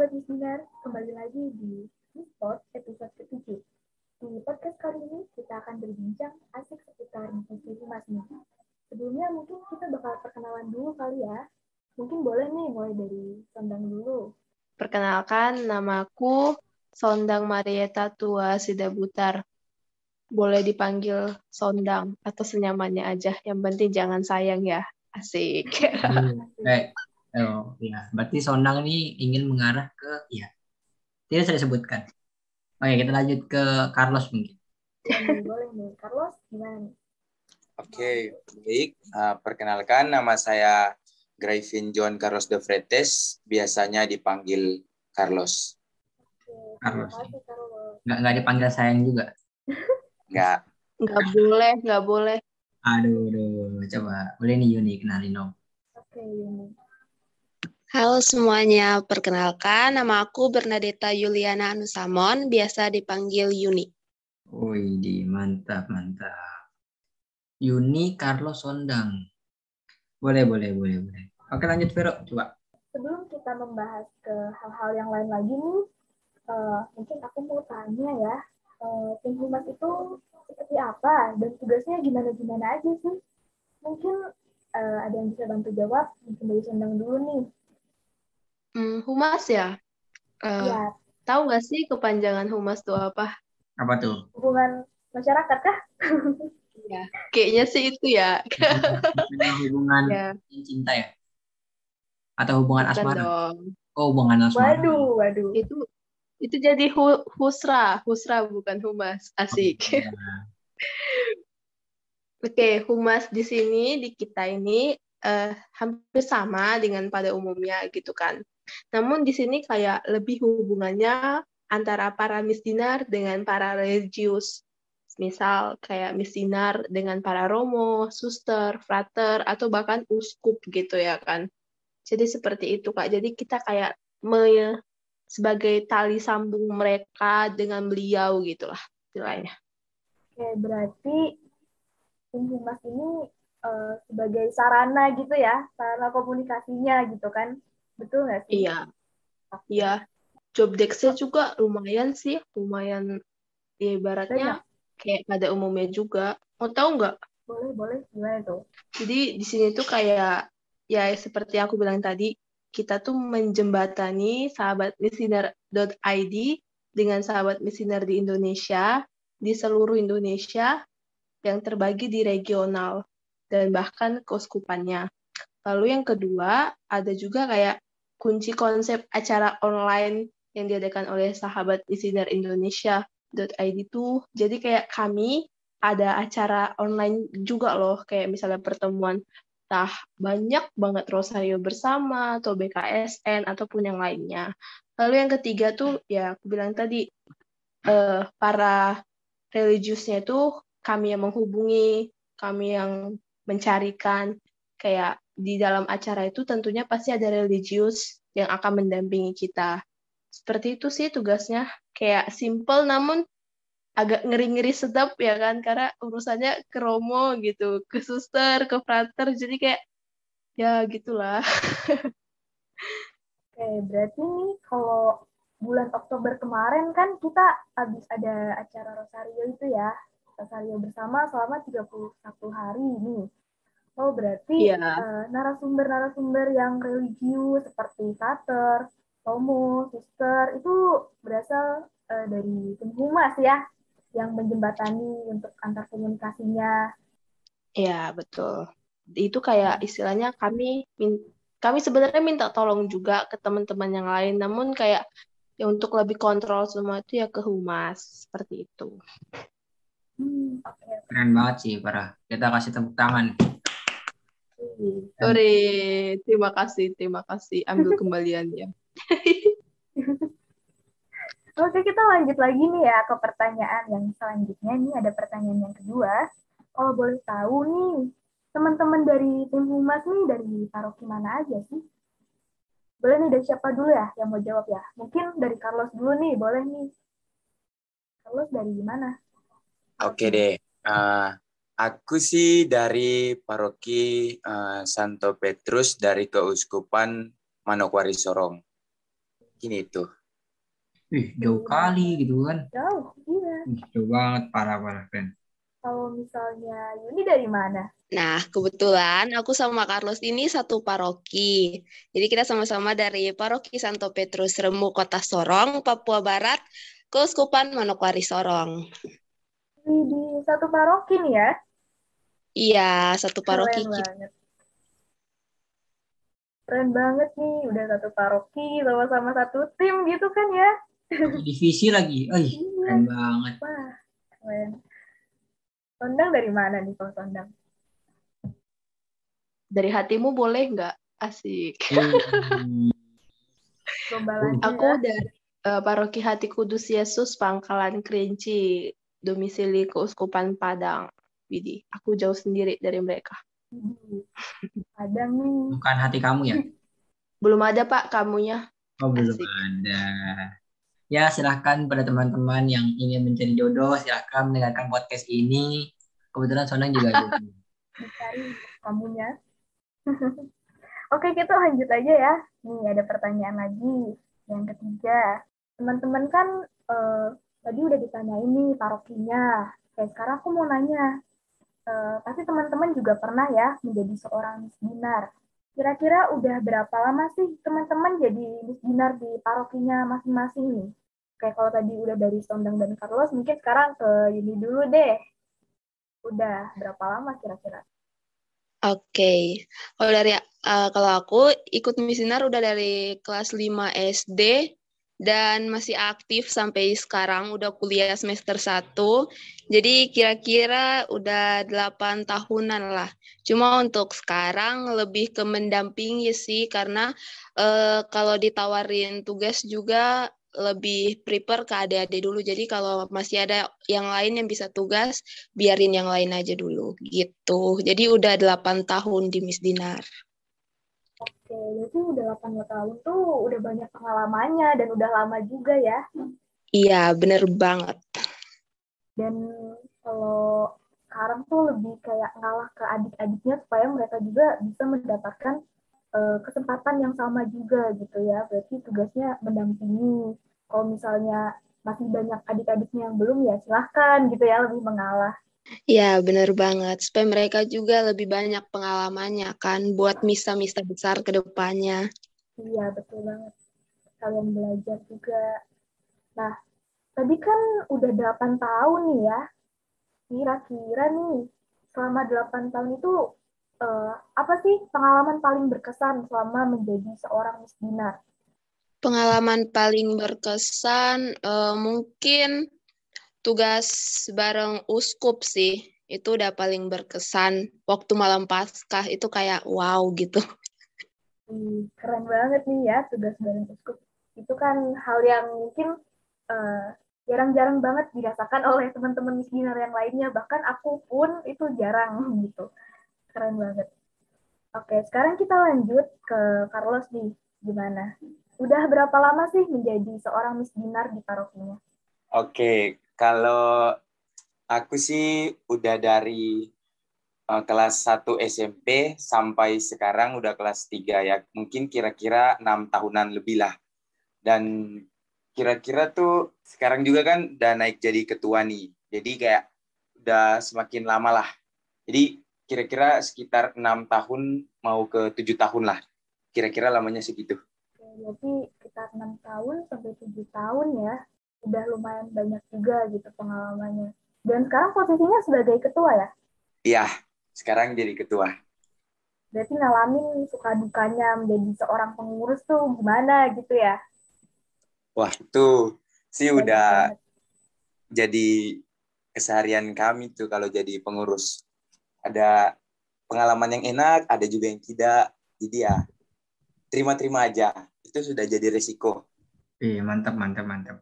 sahabat Misinar, kembali lagi di Spot episode ke-7. Di podcast kali ini kita akan berbincang asik seputar Humas nih. Sebelumnya mungkin kita bakal perkenalan dulu kali ya. Mungkin boleh nih mulai dari Sondang dulu. Perkenalkan, namaku Sondang Marieta Tua Sidabutar. Boleh dipanggil Sondang atau senyamannya aja. Yang penting jangan sayang ya. Asik. Baik. Oh, ya. Berarti Sondang ini ingin mengarah ke ya. Tidak saya sebutkan. Oke, kita lanjut ke Carlos mungkin. Hmm, boleh nih. Carlos, gimana nih? Oke, baik. Uh, perkenalkan nama saya Gravin John Carlos de Fretes, biasanya dipanggil Carlos. Oke, Carlos. kasih, Carlos. Nggak, nggak dipanggil sayang juga. Enggak. Nggak boleh, nggak boleh. Aduh, aduh. Coba. Boleh nih Yuni, kenalin dong. Oke, Yuni. Halo semuanya, perkenalkan nama aku Bernadetta Yuliana Anusamon, biasa dipanggil Yuni. Wih, di mantap, mantap. Yuni Carlos Sondang. Boleh, boleh, boleh, boleh. Oke, lanjut Vero, coba. Sebelum kita membahas ke hal-hal yang lain lagi nih, eh, mungkin aku mau tanya ya, eh, tim humas itu seperti apa dan tugasnya gimana-gimana aja sih? Mungkin eh, ada yang bisa bantu jawab, mungkin dari Sondang dulu nih. Hmm, humas ya? Eh, Ya, tahu nggak sih kepanjangan humas itu apa? Apa tuh? hubungan masyarakat kah? Ya. Kayaknya sih itu ya. hubungan Ya, cinta ya? Atau hubungan bukan asmara? dong. Oh, hubungan asmara. Waduh, waduh. Itu itu jadi hu- husra, husra bukan humas. Asik. Ya. Oke, humas di sini di kita ini eh, hampir sama dengan pada umumnya gitu kan. Namun di sini kayak lebih hubungannya antara para misdinar dengan para religius. Misal kayak misdinar dengan para romo, suster, frater, atau bahkan uskup gitu ya kan. Jadi seperti itu Kak. Jadi kita kayak me- sebagai tali sambung mereka dengan beliau gitulah istilahnya. Oke, berarti tim humas ini eh, sebagai sarana gitu ya, sarana komunikasinya gitu kan. Betul nggak sih? Iya. Iya. Job desk-nya juga lumayan sih, lumayan ya ibaratnya kayak pada umumnya juga. Mau tahu nggak? Boleh, boleh. Gimana tuh? Jadi di sini tuh kayak ya seperti yang aku bilang tadi, kita tuh menjembatani sahabat misinar.id dengan sahabat misinar di Indonesia, di seluruh Indonesia yang terbagi di regional dan bahkan keuskupannya. Lalu yang kedua, ada juga kayak kunci konsep acara online yang diadakan oleh sahabat misinar Indonesia.id tuh. Jadi kayak kami ada acara online juga loh, kayak misalnya pertemuan entah banyak banget Rosario bersama atau BKSN ataupun yang lainnya. Lalu yang ketiga tuh ya aku bilang tadi eh, para religiusnya itu kami yang menghubungi, kami yang mencarikan kayak di dalam acara itu tentunya pasti ada religius yang akan mendampingi kita. Seperti itu sih tugasnya, kayak simple namun agak ngeri-ngeri sedap ya kan karena urusannya ke romo gitu ke suster ke frater jadi kayak ya gitulah Oke, berarti nih kalau bulan Oktober kemarin kan kita habis ada acara Rosario itu ya. Rosario bersama selama 31 hari ini. Oh, berarti Iya. eh, narasumber-narasumber yang religius seperti Pater, Tomo, Suster itu berasal eh, dari tim humas ya yang menjembatani untuk antar komunikasinya. ya betul itu kayak istilahnya kami min- kami sebenarnya minta tolong juga ke teman-teman yang lain namun kayak ya untuk lebih kontrol semua itu ya ke humas seperti itu Hmm, oke. Keren banget sih, parah. Kita kasih tepuk tangan. Oke. Ore, terima kasih terima kasih ambil kembaliannya Oke, kita lanjut lagi nih ya ke pertanyaan yang selanjutnya. Nih ada pertanyaan yang kedua. Kalau boleh tahu nih, teman-teman dari tim humas nih dari paroki mana aja sih? Boleh nih dari siapa dulu ya yang mau jawab ya? Mungkin dari Carlos dulu nih, boleh nih. Carlos dari mana? Oke deh. Eh, aku sih dari paroki eh, Santo Petrus dari Keuskupan Manokwari Sorong. Gini itu. Wih, jauh kali gitu kan. Jauh, iya. Jauh banget, parah-parah, friend. Kalau misalnya Yuni dari mana? Nah, kebetulan aku sama Carlos ini satu paroki. Jadi kita sama-sama dari Paroki Santo Petrus Remu Kota Sorong, Papua Barat, Keuskupan Manokwari Sorong. Di, di satu paroki nih ya? Iya, satu paroki Keren kita. banget. Keren banget nih, udah satu paroki, sama-sama satu tim gitu kan ya? Satu divisi lagi. Wih, Iya, keren banget. wah, keren. Sondang dari mana nih kalau Sondang? Dari hatimu boleh nggak? Asik. Hmm. Oh. Aku ya. dari eh, Paroki Hati Kudus Yesus Pangkalan Kerinci, domisili Keuskupan Padang. Widih, aku jauh sendiri dari mereka. Widih. Kadang nih. Bukan hati kamu ya? Belum ada, Pak, kamunya. Oh, belum Asik. ada. Ya, silahkan pada teman-teman yang ingin mencari jodoh, silahkan mendengarkan podcast ini. Kebetulan Sonang juga jodoh. dicari kamunya. Oke, kita lanjut aja ya. Nih, ada pertanyaan lagi. Yang ketiga, teman-teman kan eh, tadi udah ditanyain nih parokinya. Kayak sekarang aku mau nanya, eh, pasti teman-teman juga pernah ya menjadi seorang misdinar. Kira-kira udah berapa lama sih teman-teman jadi misdinar di parokinya masing-masing nih? Kayak kalau tadi udah dari Sondang dan Carlos, mungkin sekarang ke Yuni dulu deh. Udah berapa lama kira-kira? Oke, kalau dari eh, kalau aku ikut misinar udah dari kelas 5 SD dan masih aktif sampai sekarang udah kuliah semester 1. Jadi kira-kira udah 8 tahunan lah. Cuma untuk sekarang lebih ke mendampingi sih karena eh, kalau ditawarin tugas juga lebih prepare ke adik-adik dulu. Jadi kalau masih ada yang lain yang bisa tugas, biarin yang lain aja dulu gitu. Jadi udah 8 tahun di Miss Dinar. Oke, berarti udah 8 tahun tuh udah banyak pengalamannya dan udah lama juga ya. Iya, bener banget. Dan kalau sekarang tuh lebih kayak ngalah ke adik-adiknya supaya mereka juga bisa mendapatkan eh, kesempatan yang sama juga gitu ya. Berarti tugasnya mendampingi. Kalau misalnya masih banyak adik-adiknya yang belum ya silahkan gitu ya lebih mengalah. Iya, bener banget. Supaya mereka juga lebih banyak pengalamannya kan buat misa-misa besar ke depannya. Iya, betul banget. Kalian belajar juga. Nah, tadi kan udah 8 tahun nih ya. Kira-kira nih, selama 8 tahun itu, eh, apa sih pengalaman paling berkesan selama menjadi seorang misdinar? Pengalaman paling berkesan eh, mungkin tugas bareng uskup sih. Itu udah paling berkesan. Waktu malam Paskah itu kayak wow gitu. Wih, keren banget nih ya tugas bareng uskup. Itu kan hal yang mungkin eh, jarang-jarang banget dirasakan oleh teman-teman misdinar yang lainnya. Bahkan aku pun itu jarang gitu. Keren banget. Oke, sekarang kita lanjut ke Carlos nih. Gimana? Udah berapa lama sih menjadi seorang misdinar di parokinya? Oke, kalau aku sih udah dari eh, kelas 1 SMP sampai sekarang udah kelas 3 ya. Mungkin kira-kira enam tahunan lebih lah. Dan kira-kira tuh sekarang juga kan udah naik jadi ketua nih. Jadi kayak udah semakin lama lah. Jadi kira-kira sekitar enam tahun mau ke tujuh tahun lah. Kira-kira lamanya segitu. Berarti sekitar 6 tahun sampai 7 tahun ya. Udah lumayan banyak juga gitu pengalamannya. Dan sekarang posisinya sebagai ketua ya? Iya, sekarang jadi ketua. Berarti ngalamin suka dukanya menjadi seorang pengurus tuh gimana gitu ya? Wah, itu sih udah banget. jadi keseharian kami tuh kalau jadi pengurus. Ada pengalaman yang enak, ada juga yang tidak. Jadi ya terima-terima aja. Itu sudah jadi resiko. Iya, mantap, mantap, mantap.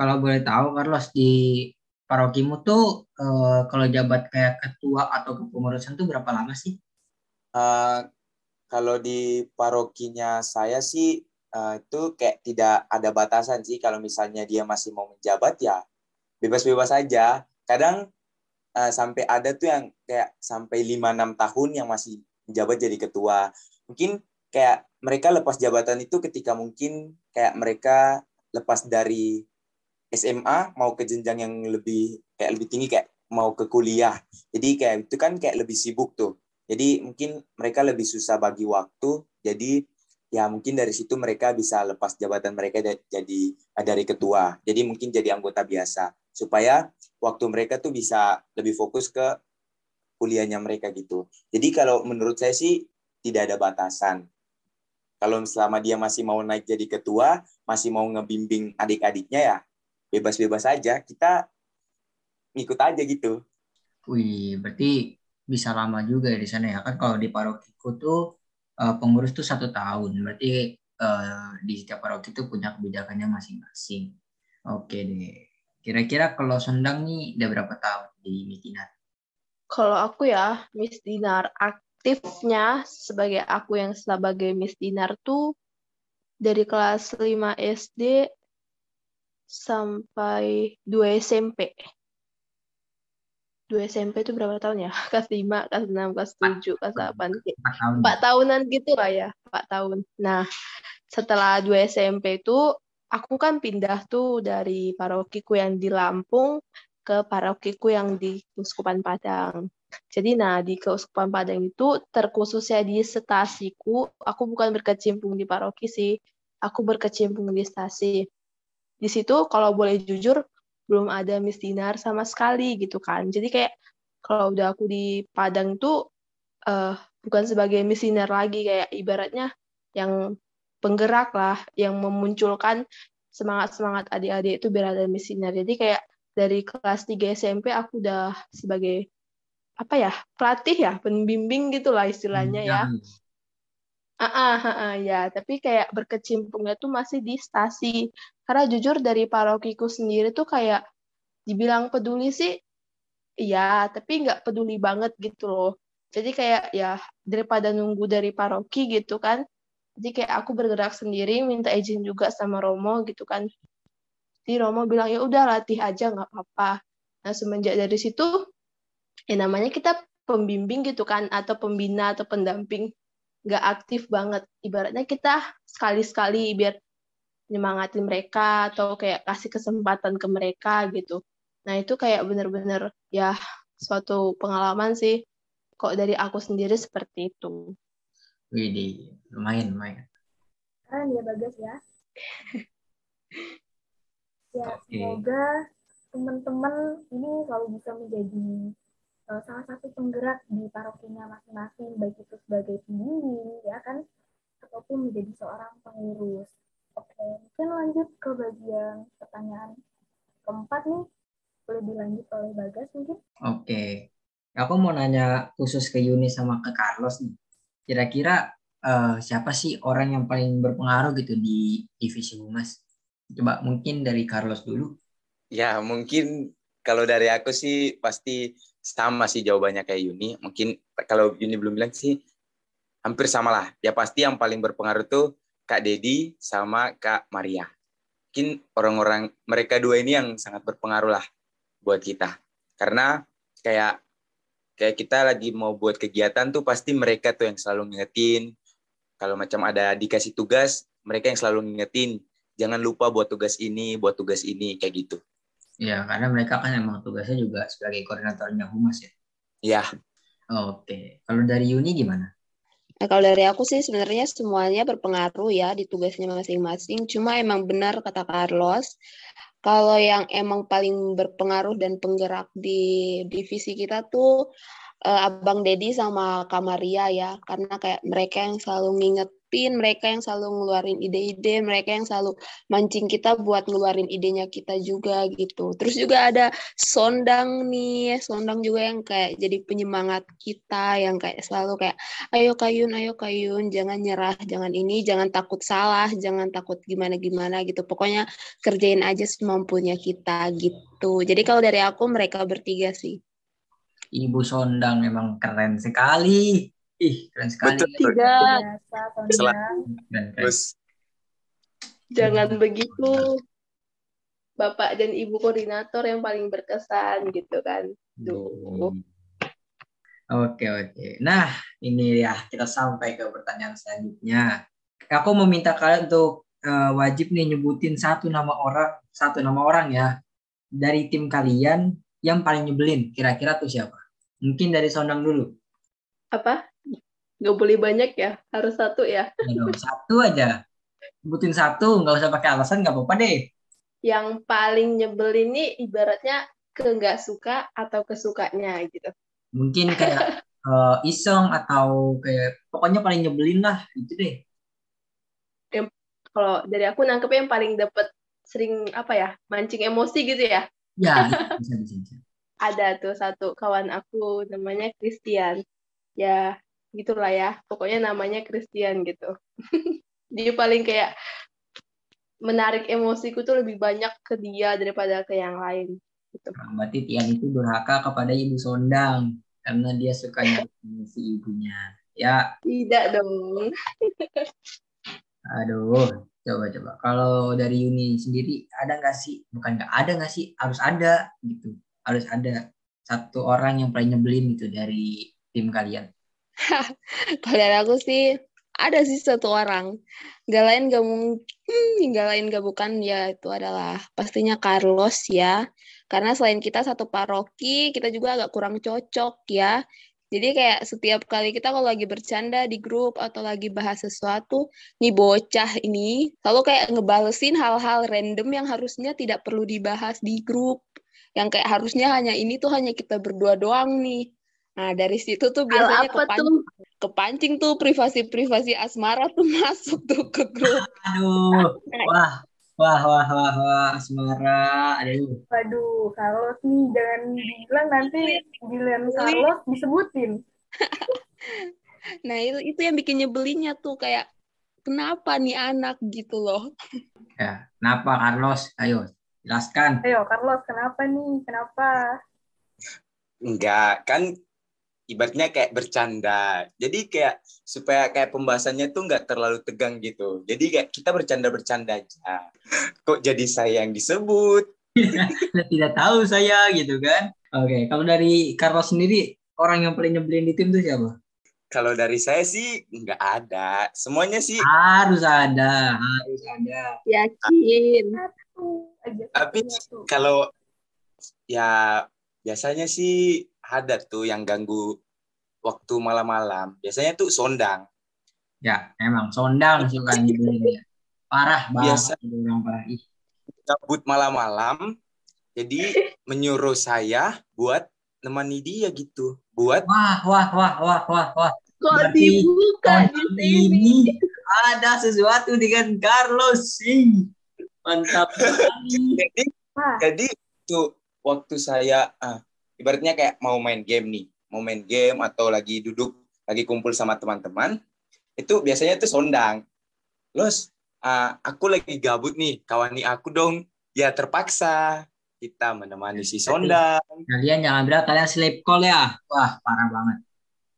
Kalau boleh tahu, Carlos, di parokimu tuh eh, kalau jabat kayak ketua atau kepengurusan tuh berapa lama sih? Eh, kalau di parokinya saya sih eh, itu kayak tidak ada batasan sih. Kalau misalnya dia masih mau menjabat ya bebas-bebas aja. Kadang eh, sampai ada tuh yang kayak sampai 5-6 tahun yang masih menjabat jadi ketua. Mungkin kayak mereka lepas jabatan itu ketika mungkin kayak mereka lepas dari SMA mau ke jenjang yang lebih kayak lebih tinggi kayak mau ke kuliah. Jadi kayak itu kan kayak lebih sibuk tuh. Jadi mungkin mereka lebih susah bagi waktu. Jadi ya mungkin dari situ mereka bisa lepas jabatan mereka jadi eh, dari ketua. Jadi mungkin jadi anggota biasa supaya waktu mereka tuh bisa lebih fokus ke kuliahnya mereka gitu. Jadi kalau menurut saya sih tidak ada batasan. Kalau selama dia masih mau naik jadi ketua, masih mau ngebimbing adik-adiknya ya bebas-bebas aja. Kita ngikut aja gitu. Wih, berarti bisa lama juga ya di sana ya kan kalau di parokiku tuh uh, pengurus tuh satu tahun berarti uh, di setiap paroki itu punya kebijakannya masing-masing oke deh kira-kira kalau Sendang nih udah berapa tahun di Miss Dinar kalau aku ya Miss Dinar aktifnya sebagai aku yang sebagai Miss Dinar tuh dari kelas 5 SD sampai 2 SMP dua SMP itu berapa tahun ya? Kelas 5, kelas 6, kelas 7, kelas 8. Empat tahunan gitu lah ya, empat tahun. Nah, setelah dua SMP itu, aku kan pindah tuh dari parokiku yang di Lampung ke parokiku yang di Keuskupan Padang. Jadi nah di Keuskupan Padang itu terkhususnya di stasiku, aku bukan berkecimpung di paroki sih, aku berkecimpung di stasi. Di situ kalau boleh jujur, belum ada Miss Dinar sama sekali gitu kan. Jadi kayak kalau udah aku di Padang tuh uh, bukan sebagai Miss Dinar lagi kayak ibaratnya yang penggerak lah, yang memunculkan semangat-semangat adik-adik itu biar ada Miss Dinar. Jadi kayak dari kelas 3 SMP aku udah sebagai apa ya pelatih ya pembimbing gitulah istilahnya ya Ah, ah, ah, ah, ya, tapi kayak berkecimpungnya tuh masih di stasi. Karena jujur dari parokiku sendiri tuh kayak dibilang peduli sih, ya, tapi nggak peduli banget gitu loh. Jadi kayak ya daripada nunggu dari paroki gitu kan, jadi kayak aku bergerak sendiri, minta izin juga sama Romo gitu kan. Jadi Romo bilang ya udah latih aja nggak apa-apa. Nah semenjak dari situ, ya namanya kita pembimbing gitu kan, atau pembina atau pendamping nggak aktif banget. Ibaratnya kita sekali-sekali biar nyemangatin mereka atau kayak kasih kesempatan ke mereka gitu. Nah itu kayak bener-bener ya suatu pengalaman sih. Kok dari aku sendiri seperti itu. Widih, lumayan, lumayan. Keren ya Bagas ya. ya, okay. semoga teman-teman ini selalu bisa menjadi uh, salah satu penggerak di parokinya masing-masing, baik itu sebagai pembimbing, ya kan, ataupun menjadi seorang pengurus. Oke, mungkin lanjut ke bagian pertanyaan keempat nih. Boleh dilanjut oleh Bagas mungkin? Oke, aku mau nanya khusus ke Yuni sama ke Carlos nih. Kira-kira uh, siapa sih orang yang paling berpengaruh gitu di divisi humas? Coba mungkin dari Carlos dulu. Ya, mungkin kalau dari aku sih pasti sama sih jawabannya kayak Yuni. Mungkin kalau Yuni belum bilang sih hampir sama lah. Ya pasti yang paling berpengaruh tuh Kak Dedi sama Kak Maria. Mungkin orang-orang mereka dua ini yang sangat berpengaruh lah buat kita. Karena kayak kayak kita lagi mau buat kegiatan tuh pasti mereka tuh yang selalu ngingetin. Kalau macam ada dikasih tugas, mereka yang selalu ngingetin. Jangan lupa buat tugas ini, buat tugas ini, kayak gitu. Ya, karena mereka kan emang tugasnya juga sebagai koordinatornya humas ya. Iya. Oke. Kalau dari Yuni gimana? Nah, kalau dari aku sih sebenarnya semuanya berpengaruh ya di tugasnya masing-masing. Cuma emang benar kata Carlos, kalau yang emang paling berpengaruh dan penggerak di divisi kita tuh uh, Abang Dedi sama Kamaria ya, karena kayak mereka yang selalu nginget nyiapin, mereka yang selalu ngeluarin ide-ide, mereka yang selalu mancing kita buat ngeluarin idenya kita juga gitu. Terus juga ada Sondang nih, Sondang juga yang kayak jadi penyemangat kita, yang kayak selalu kayak, ayo kayun, ayo kayun, jangan nyerah, jangan ini, jangan takut salah, jangan takut gimana-gimana gitu. Pokoknya kerjain aja semampunya kita gitu. Jadi kalau dari aku mereka bertiga sih. Ibu Sondang memang keren sekali. Ih, keren sekali. Betul. Tiga. Terus. Jangan begitu. Bapak dan Ibu koordinator yang paling berkesan gitu kan. Tuh. Oke, oke. Nah, ini ya kita sampai ke pertanyaan selanjutnya. Aku meminta kalian untuk uh, wajib nih nyebutin satu nama orang, satu nama orang ya dari tim kalian yang paling nyebelin. Kira-kira tuh siapa? Mungkin dari Sondang dulu. Apa? Gak boleh banyak ya, harus satu ya. ya satu aja. Sebutin satu, nggak usah pakai alasan, nggak apa-apa deh. Yang paling nyebelin ini ibaratnya ke nggak suka atau kesukanya gitu mungkin kayak uh, iseng atau kayak pokoknya paling nyebelin lah gitu deh yang kalau dari aku nangkep yang paling dapat sering apa ya mancing emosi gitu ya ya bisa, bisa, bisa. Ada tuh satu kawan aku namanya Christian ya gitulah ya pokoknya namanya Christian gitu dia paling kayak menarik emosiku tuh lebih banyak ke dia daripada ke yang lain Gitu. Nah, berarti Tian itu durhaka kepada ibu Sondang karena dia suka nyari si ibunya. Ya. Tidak dong. Aduh, coba coba. Kalau dari Yuni sendiri ada nggak sih? Bukan nggak ada nggak sih? Harus ada gitu. Harus ada satu orang yang paling nyebelin gitu dari tim kalian. Kalau aku sih ada sih satu orang. Gak lain gak mungkin, gak lain gak bukan ya itu adalah pastinya Carlos ya. Karena selain kita satu paroki, kita juga agak kurang cocok ya. Jadi kayak setiap kali kita kalau lagi bercanda di grup atau lagi bahas sesuatu, nih bocah ini selalu kayak ngebalesin hal-hal random yang harusnya tidak perlu dibahas di grup. Yang kayak harusnya hanya ini tuh hanya kita berdua doang nih. Nah, dari situ tuh biasanya kepancing, tuh? kepancing tuh privasi-privasi asmara tuh masuk tuh ke grup. Aduh, wah Wah, wah, wah, wah, Asmara. Aduh. Waduh, Carlos nih jangan bilang nanti giliran Carlos disebutin. nah, itu itu yang bikin nyebelinnya tuh kayak kenapa nih anak gitu loh. Ya, kenapa Carlos? Ayo, jelaskan. Ayo, Carlos, kenapa nih? Kenapa? Enggak, kan ibaratnya kayak bercanda. Jadi kayak supaya kayak pembahasannya tuh nggak terlalu tegang gitu. Jadi kayak kita bercanda-bercanda aja. Kok jadi saya yang disebut? Tidak tahu saya gitu kan. Oke, kalau dari Carlos sendiri orang yang paling nyebelin di tim tuh siapa? Kalau dari saya sih nggak ada. Semuanya sih harus ada, harus ada. Yakin. Tapi kalau ya biasanya sih ada tuh yang ganggu waktu malam-malam. Biasanya tuh sondang. Ya, emang sondang suka nyebelin. Parah banget. Biasa orang parah. Ih. Cabut malam-malam, jadi menyuruh saya buat nemani dia gitu. Buat Wah, wah, wah, wah, wah, wah. Kok dibuka di sini? Ada sesuatu dengan Carlos sih. Mantap jadi, jadi tuh waktu saya ah, ibaratnya kayak mau main game nih, mau main game atau lagi duduk, lagi kumpul sama teman-teman, itu biasanya tuh sondang. Los, uh, aku lagi gabut nih, kawani aku dong. Ya terpaksa kita menemani si sondang. Kalian jangan bilang kalian sleep call ya. Wah, parah banget.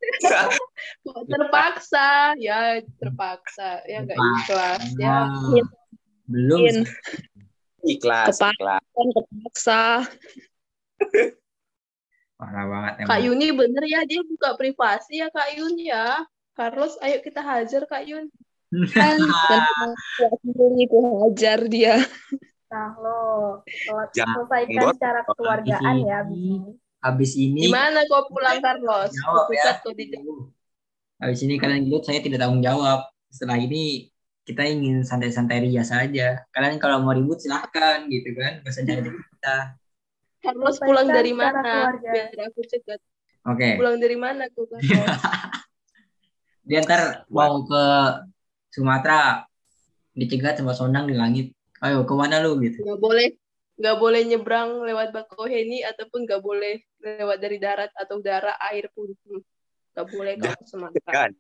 terpaksa, ya terpaksa, ya nggak ikhlas, ya. Belum. Ikhlas, ikhlas. Kepaksa. Parah banget emang. Kak Yuni bener ya, dia buka privasi ya Kak Yun ya. Carlos, ayo kita hajar Kak Yun. kan, itu hajar dia. Nah lo, selesaikan secara kekeluargaan ya. Habis ini. Gimana kau pulang Carlos? Jawab ya. Habis ini kalian gelut, saya tidak tanggung jawab. Setelah ini kita ingin santai-santai ria saja. Kalian kalau mau ribut silahkan gitu kan, gak usah jadi kita. Carlos pulang dari mana? Biar aku cegat. Oke. Okay. Pulang dari mana tuh Dia ntar mau ke Sumatera dicegat sama Sonang di langit. Ayo ke mana lu gitu? Gak boleh, gak boleh nyebrang lewat Bakoheni ataupun gak boleh lewat dari darat atau udara air pun. Gak boleh ke Sumatera.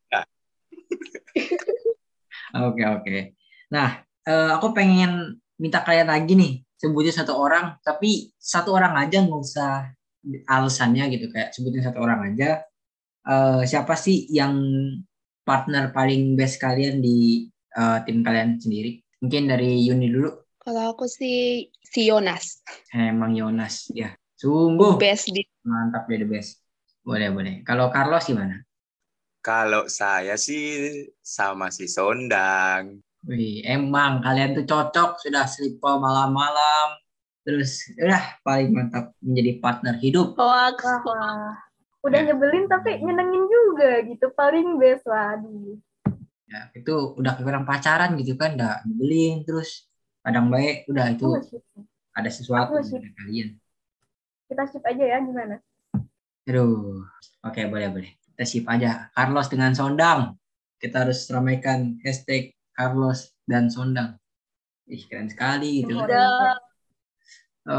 Oke oke. Nah, uh, aku pengen minta kalian lagi nih sebutin satu orang tapi satu orang aja nggak usah alasannya gitu kayak sebutin satu orang aja. Uh, siapa sih yang partner paling best kalian di uh, tim kalian sendiri? Mungkin dari Yuni dulu. Kalau aku sih si Yonas. Emang Yonas ya. Sungguh. Best di mantap dia the best. Boleh, boleh. Kalau Carlos gimana? Kalau saya sih sama si Sondang. Wih, emang kalian tuh cocok sudah sleepo malam-malam. Terus udah paling mantap menjadi partner hidup. Wah, wah. Udah nyebelin tapi nyenengin juga gitu. Paling best lah. Ya, itu udah kayak orang pacaran gitu kan, udah nyebelin terus kadang baik, udah itu ada sesuatu dari kalian. Kita ship aja ya gimana? Aduh, oke boleh boleh. Kita sip aja. Carlos dengan Sondang. Kita harus ramaikan hashtag Carlos dan Sondang. Ih keren sekali gitu. Udah.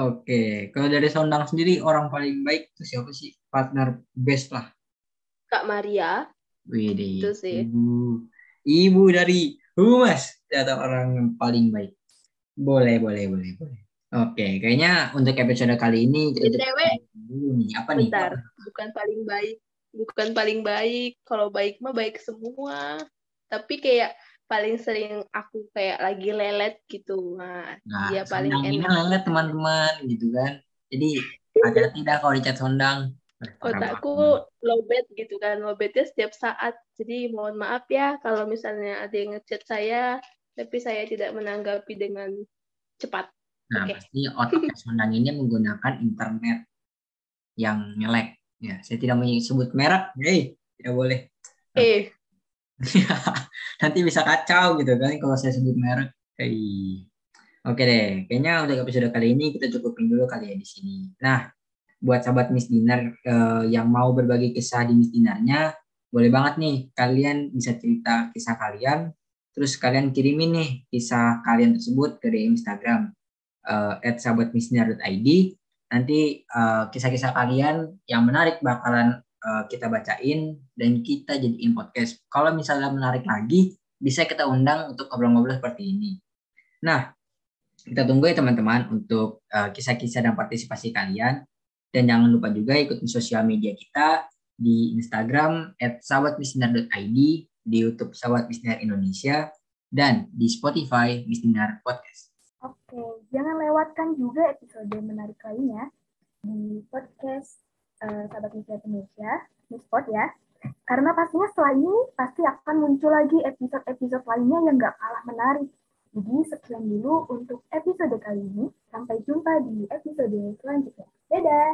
Oke, kalau dari Sondang sendiri orang paling baik itu siapa sih? Partner best lah. Kak Maria. Widih. Itu sih. Ibu, ibu dari Humas atau orang yang paling baik. Boleh, boleh, boleh, boleh. Oke, kayaknya untuk episode kali ini kita BTW, dulu nih. Apa nih? Bentar, bukan paling baik. Bukan paling baik. Kalau baik mah baik semua. Tapi kayak paling sering aku kayak lagi lelet gitu. Nah, Nah, dia paling Sondang ini enak. lelet teman-teman gitu kan. Jadi hati-hati dah kalau dicat Sondang. Otakku lowbat gitu kan. Lowbatnya setiap saat. Jadi mohon maaf ya kalau misalnya ada yang ngechat saya, tapi saya tidak menanggapi dengan cepat. Nah, Oke. pasti otak Sondang ini menggunakan internet yang nyelek. Ya, saya tidak menyebut merek. Hei, tidak boleh. Eh, Nanti bisa kacau gitu kan kalau saya sebut merek. Hei. Oke deh, kayaknya untuk episode kali ini kita cukupin dulu kali ya di sini. Nah, buat sahabat Miss Dinar eh, yang mau berbagi kisah di Miss Dinarnya, boleh banget nih kalian bisa cerita kisah kalian, terus kalian kirimin nih kisah kalian tersebut ke DM Instagram eh sahabatmissdinar.id. Nanti eh, kisah-kisah kalian yang menarik bakalan eh, kita bacain dan kita jadiin podcast. Kalau misalnya menarik lagi, bisa kita undang untuk ngobrol-ngobrol seperti ini. Nah, kita tunggu ya teman-teman untuk eh, kisah-kisah dan partisipasi kalian. Dan jangan lupa juga ikutin sosial media kita di Instagram @sahabatmisdinar.id, di YouTube Sahabat Misdinar Indonesia, dan di Spotify Misdinar Podcast. Oke, jangan lewatkan juga episode menarik lainnya di podcast eh, Sahabat Misi Indonesia, di spot ya. Karena pastinya setelah ini pasti akan muncul lagi episode-episode lainnya yang nggak kalah menarik. Jadi sekian dulu untuk episode kali ini. Sampai jumpa di episode selanjutnya. Dadah!